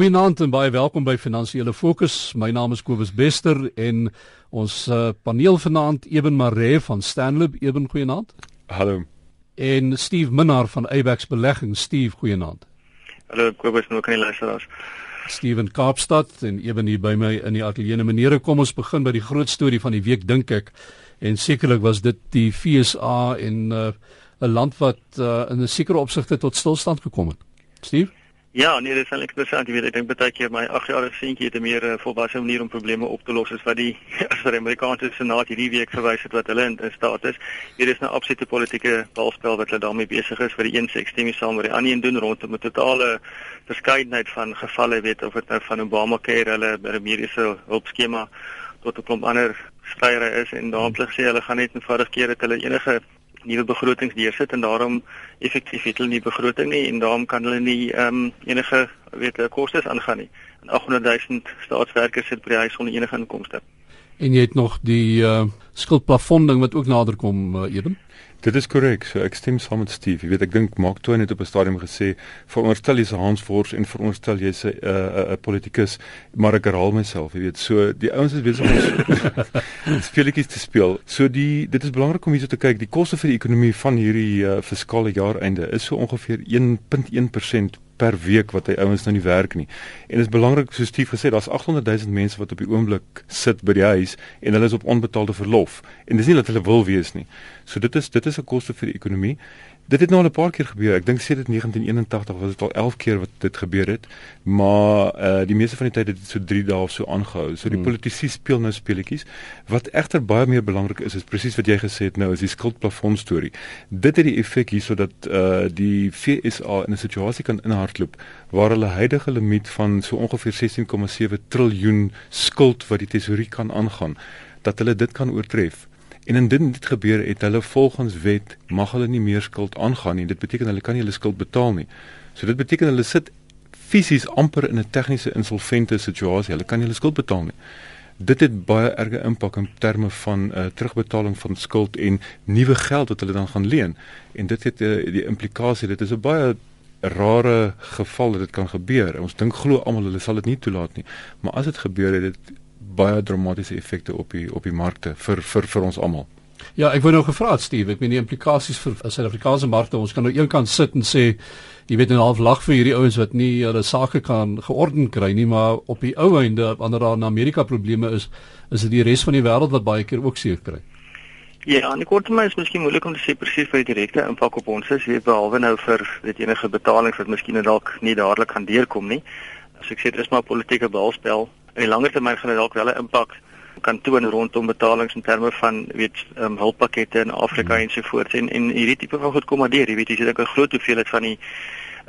Goeienaand en baie welkom by Finansiële Fokus. My naam is Kobus Bester en ons uh, paneel vanaand Eben Maree van Stanlib. Eben, goeienaand. Hallo. En Steve Minnar van Abex Belegging. Steve, goeienaand. Hallo Kobus, nou kan jy luister. Steven Kaapstad en Eben hier by my in die ateljee. Menere, kom ons begin by die groot storie van die week dink ek. En sekerlik was dit die FSA en uh, 'n land wat uh, in 'n sekere opsigte tot stilstand gekom het. Steve Ja, nee, dit is eintlik interessant. Jy weet, ek dink baie keer my 8-jarige seentjie het 'n meer uh, volwasse manier om probleme op te los as wat die as die Amerikaanse Senaat hierdie week verwys het wat hulle in, in staat is. Hier is 'n nou absolute politieke balspel wat hulle daarmee besig is vir die een seks stem saam met die ander een doen rondom 'n totale verskeidenheid van gevalle, weet of dit nou van Obamacare, hulle mediese hulpskema tot 'n klomp ander stryery is en daarom sê hulle gaan net eenvoudig keer dat hulle enige nuwe begrotings deursit en daarom effektief het hulle nie begroting nie en daarom kan hulle nie ehm um, enige weet hulle kostes aangaan nie. En 800 000 staatswerkers sit by die huis sonder enige inkomste. En jy het nog die uh, skuldplafonding wat ook nader kom uh, Eben? Dit is korrek. So ek stem saam met Steve. Jy weet ek dink Mark Twain het op 'n stadium gesê veronderstel jy's 'n Hansfors en veronderstel jy's 'n 'n uh, 'n politikus, maar ek herhaal myself, jy weet. So die ouens is besig om speletjies te speel. So die dit is belangrik om hierso te kyk. Die koste vir die ekonomie van hierdie uh, fiskale jaareinde is so ongeveer 1.1% per week wat hy ouens nou nie werk nie. En dit is belangrik soos Steve gesê, daar's 800 000 mense wat op die oomblik sit by die huis en hulle is op onbetaalde verlof. En dis nie dat hulle wil wees nie. So dit is dit is 'n koste vir die ekonomie. Dit het nou al 'n paar keer gebeur. Ek dink sedert 1981 was dit al 11 keer wat dit gebeur het. Maar uh die meeste van die tyd het dit so 3 dae of so aangehou. So die hmm. politici speel nou speletjies. Wat egter baie meer belangrik is, is presies wat jy gesê het nou, is die skuldplafon storie. Dit het die effek hierso dat uh die FSA in 'n situasie kan inhardloop waar hulle huidige limiet van so ongeveer 16,7 triljoen skuld wat die tesourier kan aangaan, dat hulle dit kan oortref. En indien dit gebeur het hulle volgens wet mag hulle nie meer skuld aangaan nie. Dit beteken hulle kan nie hulle skuld betaal nie. So dit beteken hulle sit fisies amper in 'n tegniese insolvente situasie. Hulle kan nie hulle skuld betaal nie. Dit het baie erge impak in terme van uh, terugbetaling van skuld en nuwe geld wat hulle dan gaan leen. En dit het uh, die implikasie, dit is 'n baie rare geval dat dit kan gebeur. Ons dink glo almal hulle sal dit nie toelaat nie. Maar as dit gebeur het dit baie dramatiese effekte op die op die markte vir vir vir ons almal. Ja, ek wou nou gevra het Steve, ek meen die implikasies vir Suid-Afrikaanse markte. Ons kan nou eenkant sit en sê jy weet 'n half lag vir hierdie ouens wat nie hulle sake kan georden kry nie, maar op die ou einde wanneer daar in Amerika probleme is, is dit die res van die wêreld wat baie keer ook seer kry. Ja, en kort termyn is miskien moeilik om te sê presies wat die direkte impak op ons is, weet behalwe nou vir dit enige betalings wat miskien dalk nie dadelik gaan deurkom nie. As ek sê dit is maar politieke balspel in die langer termyn gaan dit dalk wel 'n impak kan toon rondom betalings in terme van weet um, hulppakkette in Afrika hmm. ensovoorts. En en hierdie tipe van goed kom maar deur. Jy weet jy sê ek 'n groot hoeveelheid van die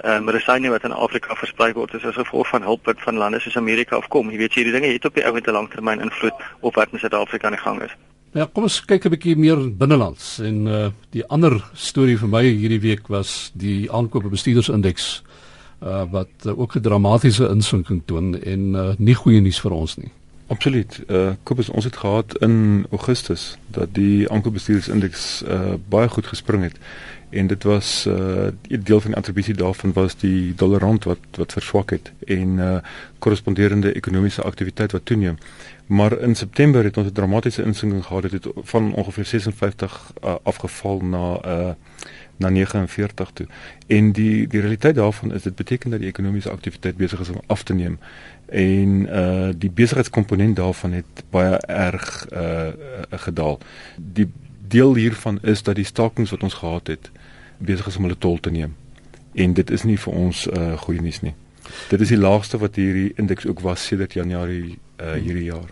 uh, medisyne wat in Afrika versprei word. Is as gevolg van hulp wat van lande soos Amerika afkom jy weet hierdie dinge het op die ou en te langtermyn invloed op wat in Suid-Afrika aan die gang is. Ja, kom ons kyk 'n bietjie meer binnelands. En uh, die ander storie vir my hierdie week was die aankope bestuurdersindeks uh, wat uh, ook 'n dramatiese insinking toon en uh, nie goeie nuus vir ons nie. Absoluut. Uh Kobus, ons het gehad in Augustus dat die aankoopbestuursindeks uh baie goed gespring het en dit was uh 'n deel van die attribusie daarvan was die dollarrand wat wat verswak het en uh korresponderende ekonomiese aktiwiteit wat toeneem. Maar in September het ons 'n dramatiese insinking gehad dit het van ongeveer 56 uh, afgeval na uh na 49 toe. En die die realiteit daarvan is dit beteken dat die ekonomiese aktiwiteit besig is om af te neem en uh die besigheidskomponent daarvan het baie erg uh gedaal. Die deel hiervan is dat die stakings wat ons gehad het besig is om hulle tol te neem. En dit is nie vir ons uh goeie nuus nie. Dit is die laagste wat hierdie indeks ook was sedert Januarie uh hierdie jaar.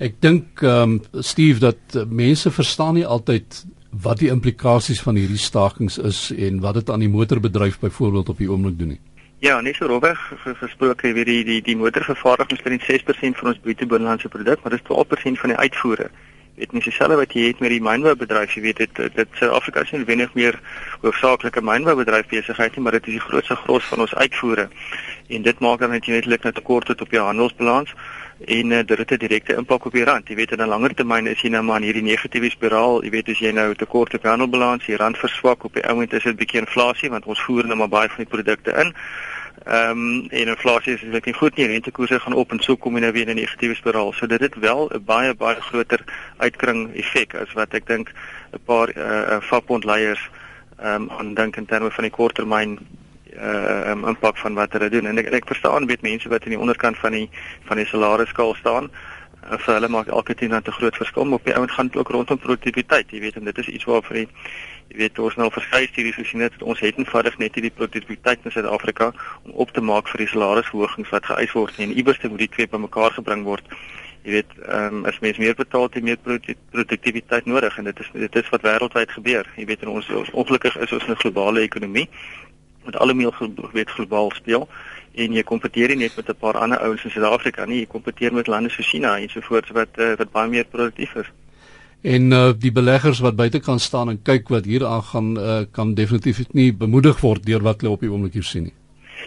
Ek dink ehm um, Steve dat mense verstaan nie altyd wat die implikasies van hierdie stakings is en wat dit aan die motorbedryf byvoorbeeld op die oomblik doen nie. Ja, net so rowweg gesproke, weet jy, die die motorvervaardiging is net 6% van ons bruto binnelandse produk, maar dis 12% van die uitvoere. Weet nie dieselfde wat jy het met die mynboubedryf, jy weet dit dit Suid-Afrika is nie wenig meer hoofsaaklike mynboubedryf besigheid nie, maar dit is die grootste gros van ons uitvoere. En dit maak dan net net 'n tekort tot op jou handelsbalans en uh, dit het 'n direkte impak op die rand. Jy weet in 'n langer termyn is jy nou maar in hierdie negatiewe spiraal. Jy weet as jy nou tekort op handelbalans, die rand verswak op die oomblik is dit 'n bietjie inflasie want ons voer nou maar baie van die produkte in. Ehm um, en inflasie is eintlik nie goed nie. Rentekoerse gaan op en so kom jy nou weer in 'n negatiewe spiraal. So dit het wel 'n baie baie groter uitkring effek as wat ek dink 'n paar eh uh, vakbondleiers ehm um, aan dink in terme van die korttermyn uh um, impak van wat hulle doen. En ek ek verstaan weet mense wat aan die onderkant van die van die salarisskaal staan. Uh, vir hulle maak elke tien rand 'n groot verskil, maar op die ouend gaan dit ook rondom produktiwiteit. Jy weet en dit is iets waarvoor jy jy weet ons nou verskeie studies gesien het ons het eenvoudig net nie die produktiwiteit in Suid-Afrika om op te maak vir die salarisverhogings wat geëis word. En iewers moet die twee bymekaar gebring word. Jy weet, ehm um, as mens meer betaal, het jy meer produktiwiteit nodig en dit is dit is wat wêreldwyd gebeur. Jy weet, ons ons ongelukkig is ons 'n globale ekonomie met alle meel weet globaal speel en jy kompeteer nie net met 'n paar ander ouens in Suid-Afrika nie, jy kompeteer met lande soos China en so voort wat uh, wat baie meer produktief is. En uh, die beleggers wat buite kan staan en kyk wat hier aangaan, uh, kan definitief nie bemoedig word deur wat hulle op die oomblik hier sien nie.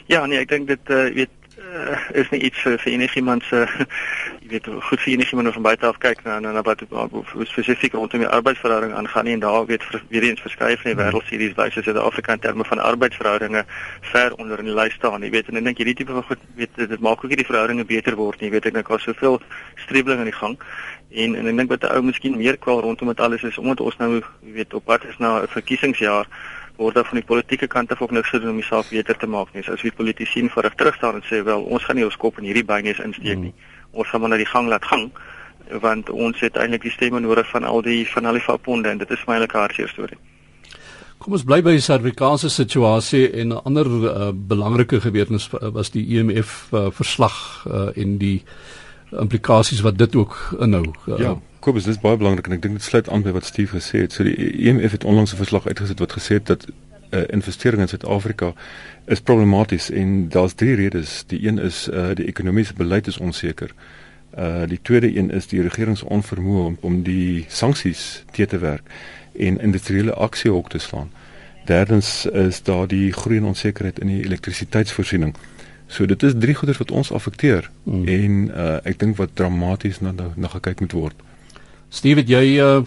Ja, nee, ek dink dit uh, weet uh, is nie iets vir, vir enigiemand se jy weet goed vir enigiemand om van buite af kyk na na wat hoe spesifiek rondom die arbeidsverhouding aangaan en daar weet vir, weer eens verskeie van die hmm. wêreldseries wys as Suid-Afrika in terme van arbeidsverhoudinge ver onder in die lys staan. Jy weet en ek dink hierdie tipe van goed weet dit maak ook nie die verhoudinge beter word nie. Jy weet ek dink daar's soveel strebeling aan die gang en en ek dink wat 'n ou miskien meer kwel rondom dit alles is omdat ons nou weet op pad is na 'n verkiesingsjaar word daar van die politieke kant af ook niks gedoen om die saak beter te maak nie. So as die politici in vorig terug staan en sê wel, ons gaan nie ons kop in hierdie bynes insteek nie. Mm. Ons gaan maar na die gang laat gaan want ons het eintlik die stemme nodig van al die van al die vakbonde en dit is my eintlik hartseer storie. Kom ons bly by die Suid-Afrikaanse situasie en 'n ander uh, belangrike gebeurtenis was die IMF uh, verslag uh, en die implikasies wat dit ook inhou. Uh, ja. Kobus, dit is baie belangrik en ek dink dit sluit aan by wat Steve gesê het. So die IMF het onlangs 'n verslag uitgesit wat gesê het dat uh, investering in Suid-Afrika is problematies en daar's drie redes. Die een is uh, die ekonomiese beleid is onseker. Uh die tweede een is die regering se onvermoë om, om die sanksies te te werk en industriële aksie hok te slaan. Derdens is daar die groeiende onsekerheid in die elektrisiteitsvoorsiening. So dit is drie goeders wat ons affekteer mm. en uh, ek dink wat dramaties na na gekyk moet word. Steve, het jy uh,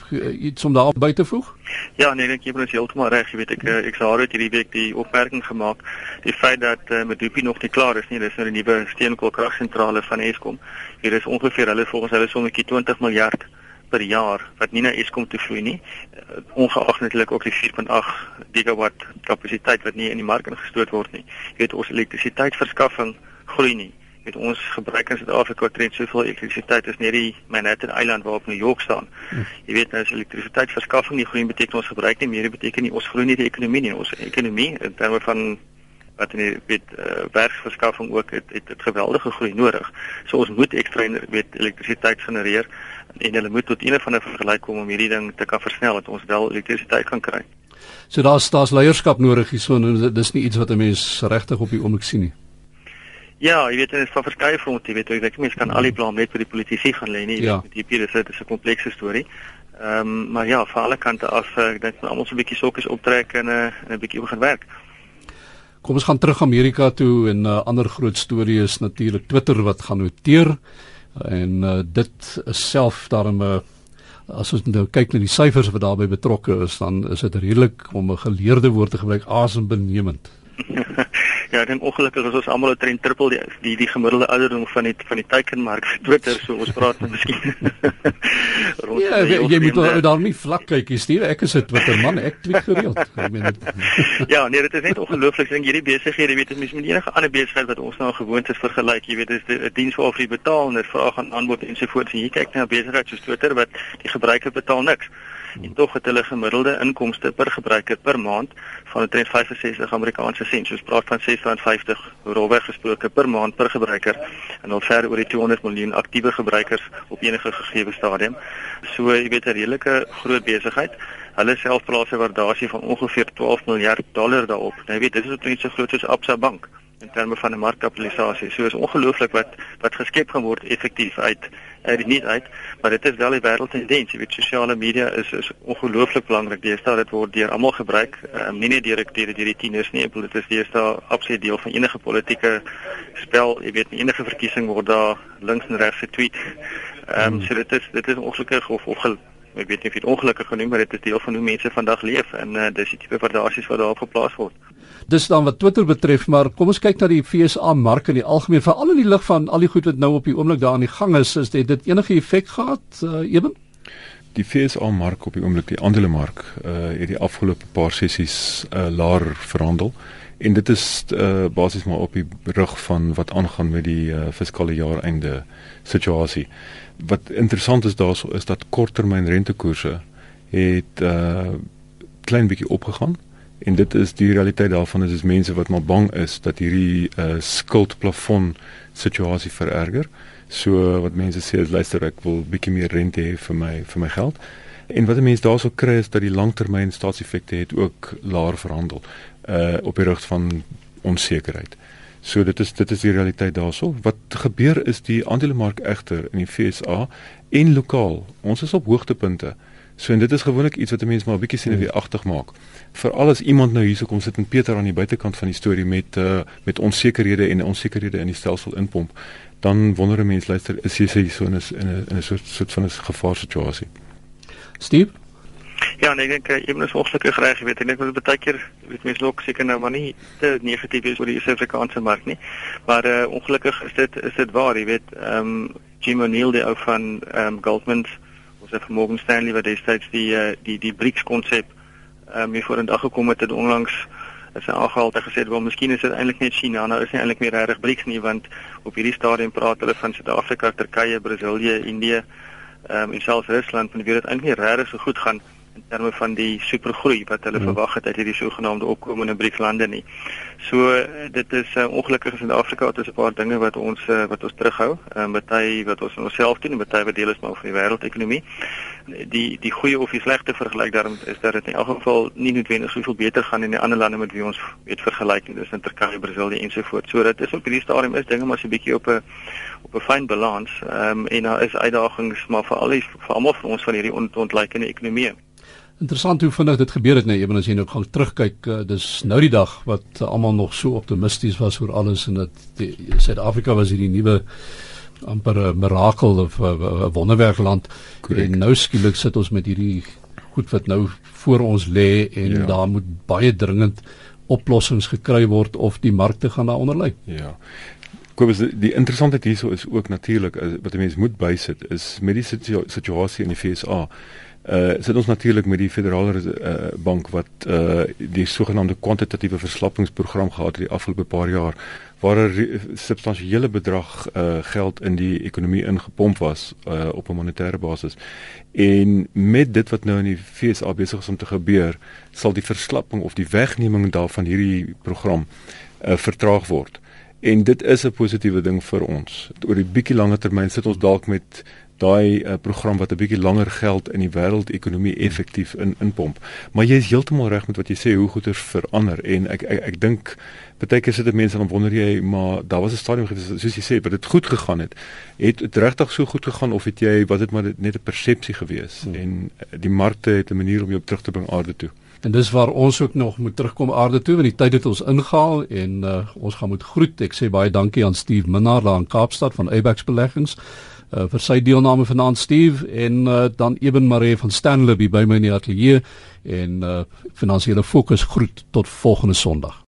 iets om daar by te voeg? Ja, nee, ek het heeltemal reg. Jy weet ek uh, ek sou het hierdie week die opmerking gemaak die feit dat uh, Medupi nog nie klaar is nie. Dis nou 'n nuwe steenkoolkragsentrale van Eskom. Hier is ongeveer hulle volgens hulle sommetjie 20 miljard per jaar wat nie na Eskom toe vloei nie. Uh, ongeag natuurlik ook die 4.8 gigawatt kapasiteit wat nie in die mark ingestoot word nie. Jy weet ons elektrisiteitsverskaffing groei nie met ons gebruik in Suid-Afrika trend soveel elektrisiteit is net die Manhattan Island waar op New York staan. Hm. Jy weet nou as elektrisiteitsverskaffing nie groei beteken ons gebruik nie meer beteken nie ons groei nie die ekonomie nie ons ekonomie in terme van wat in die weet uh, werksverskaffing ook het het, het geweldige groei nodig. So ons moet ekstra weet elektrisiteit genereer en hulle moet tot een van 'n vergelyk kom om hierdie ding te kan versnel dat ons wel elektrisiteit kan kry. So daar's daar's leierskap nodig hierso dis nie iets wat 'n mens regtig op die oomblik sien nie. Ja, jy weet dit is van verskeie fronte, jy weet ek dink mense kan al die blame net vir die politici gaan lê nie. Ja. Die hier is dit is 'n komplekse storie. Ehm um, maar ja, van alle kante af eh, ek dink almal so 'n bietjie sokkies optrek en 'n uh, eh, 'n bietjie begin werk. Kom ons gaan terug Amerika toe en 'n uh, ander groot storie is natuurlik Twitter wat gaan noteer en uh, dit is self daarom 'n uh, as ons nou kyk na die syfers wat daarbey betrokke is dan is dit redelik om 'n geleerde woord te gebruik asembenemend. ja, dan ongelukkig is ons almal 'n trend triple die die, die gemiddelde ouderdom van die van die teikenmark vir Twitter, so ons praat nou miskien. ja, jy, jy moet daar, daar nie vlak kyk, jy stuur ek is 'n Twitter man, ek tweet gereeld. Ek meen dit. ja, nee, dit is net ongelooflik ding hierdie besighede, weet jy, mens met enige ander besigheid wat ons nou gewoond is vergelyk, jy weet, dis 'n diens waarvoor jy betaal en dit vraag aan aanbod en so voort. En jy kyk na 'n besigheid soos Twitter wat die gebruiker betaal niks en tog het hulle gemiddelde inkomste per gebruiker per maand van 365 Amerikaanse sent. Ons praat van R650 rolweg gesproke per maand per gebruiker en al ver oor die 200 miljoen aktiewe gebruikers op enige gegee stadium. So jy weet 'n redelike groot besigheid. Hulle self plaas 'n waardasie van ongeveer 12 miljard dollar daarop. Nou jy weet dis is net so groot soos Absa Bank in terme van 'n markkapitalisasie. So is ongelooflik wat wat geskep gaan word effektief uit uit die nie uit, maar dit is wel 'n wêreldtendens. Jy weet sosiale media is is ongelooflik belangrik. Deesdae dit word deur almal gebruik, um, nie net deur deur die tieners nie, dit is deesdae absoluut deel van enige politieke spel. Jy weet enige verkiesing word daar links en regs getweet. Ehm um, so dit is dit is ongelukkig of of ek weet nie of dit ongelukkig genoem maar dit is deel van hoe mense vandag leef en uh, dis die tipe waardasies wat daarop geplaas word. Dis dan wat Twitter betref, maar kom ons kyk na die FSA mark in die algemeen, veral in die lig van al die goed wat nou op die oomblik daar aan die gang is, is dit, enige effek gehad, uh, Eben? Die FSA mark op die oomblik, die aandelemark, uh het die afgelope paar sessies uh laer verhandel en dit is uh basies maar op die rug van wat aangaan met die uh fiskale jaar einde situasie. Wat interessant is daarso is dat korttermyn rentekoerse het uh klein bietjie opgegaan en dit is die realiteit daarvan is is mense wat maar bang is dat hierdie uh skuldplafon situasie vererger. So wat mense sê is luister ek wil bietjie meer rente hê vir my vir my geld. En wat mense daarso kry is dat die langtermyn staatseffekte het ook laer verhandel uh op die rug van onsekerheid. So dit is dit is die realiteit daarso. Wat gebeur is die aandelemark egter in die FSA en lokaal. Ons is op hoogtepunte. So en dit is gewoonlik iets wat 'n mens maar 'n bietjie sien of jy agtig maak. Veral as iemand nou hierso kom sit en Pieter aan die buitekant van die storie met uh met onsekerhede en onsekerhede in die stelsel inpomp, dan wonder 'n mens luister is jy sê so in 'n in 'n soort soort van 'n gevaarsituasie. Steve Ja, nee, ek dink jy moet ongelukkig reg weet. Ek dink wat baie keer weet mense ook seker nou maar nie te negatief is oor die Suid-Afrikaanse mark nie. Maar uh ongelukkig is dit is dit waar, jy weet, ehm um, Jim O'Neill die ou van ehm um, Goldman ons het Morgan Stanley wat destyds die uh, die die BRICS konsep ehm um, voor in dag gekom het en onlangs is hy aangehaal het gesê wel miskien is dit eintlik net China nou is nie eintlik meer regtig BRICS nie want op hierdie stadium praat hulle van Suid-Afrika, Turkye, Brasilië, Indië ehm um, en selfs Rusland van die wêreld eintlik nie regtig so goed gaan in terme van die supergroei wat hulle hmm. verwag het uit hierdie sogenaamde opkomende BRICS-lande nie. So dit is uh, ongelukkig in Suid-Afrika het ons 'n paar dinge wat ons uh, wat ons terughou. Ehm uh, baie wat ons in onsself doen en baie wat deel is maar van die wêreldekonomie. Die die goeie of die slegte vergelyk daarom is dat dit in elk geval nie noodwendig soveel beter gaan in die ander lande met wie ons het vergelyk nie. Dis in Turkye, Brasilië en so voort. So dit is op hierdie stadium is dinge maar so 'n bietjie op 'n op 'n fyn balans. Ehm um, en daar is uitdagings maar vir al die vir almal van ons van hierdie ont ontleikende ekonomie. Interessant hoe vinnig dit gebeur het net nou, as jy nou gou terugkyk uh, dis nou die dag wat uh, almal nog so optimisties was oor alles en dat Suid-Afrika was hierdie nuwe amper 'n mirakel of 'n wonderwerkland en nou skielik sit ons met hierdie goed wat nou voor ons lê en ja. daar moet baie dringend oplossings gekry word of die markte gaan daaronder lê. Ja. Kobus die interessantheid hierso is ook natuurlik eh, wat 'n mens moet bysit is met die situasie in die FSA uh sit ons natuurlik met die federale uh, bank wat uh die sogenaamde kwantitatiewe verslappingsprogram gehad het die afgelope paar jaar waar 'n substansiële bedrag uh geld in die ekonomie ingepomp was uh op 'n monetêre basis. En met dit wat nou in die FSA besig is om te gebeur, sal die verslapping of die wegneming daarvan hierdie program uh vertraag word. En dit is 'n positiewe ding vir ons. Oor die bietjie langer termyn sit ons dalk met daai uh, program wat 'n bietjie langer geld in die wêreldekonomie effektief in inpomp. Maar jy is heeltemal reg met wat jy sê hoe goeder verander en ek ek, ek dink baie keer sit dit mense dan wonder jy maar daar was 'n stadium soos jy sê wat dit goed gegaan het. Het dit regtig so goed gegaan of het jy was dit maar net 'n persepsie gewees hmm. en eh, die markte het 'n manier om jou terug te bring aarde toe. En dis waar ons ook nog moet terugkom aarde toe want die tyd het ons ingehaal en uh, ons gaan moet groet. Ek sê baie dankie aan Steve Minnar daar in Kaapstad van Abex Beleggings uh, vir sy deelname vanaand Steve en uh, dan Eben Maree van Stanley by my in die ateljee en uh, finansiële fokus groet tot volgende Sondag.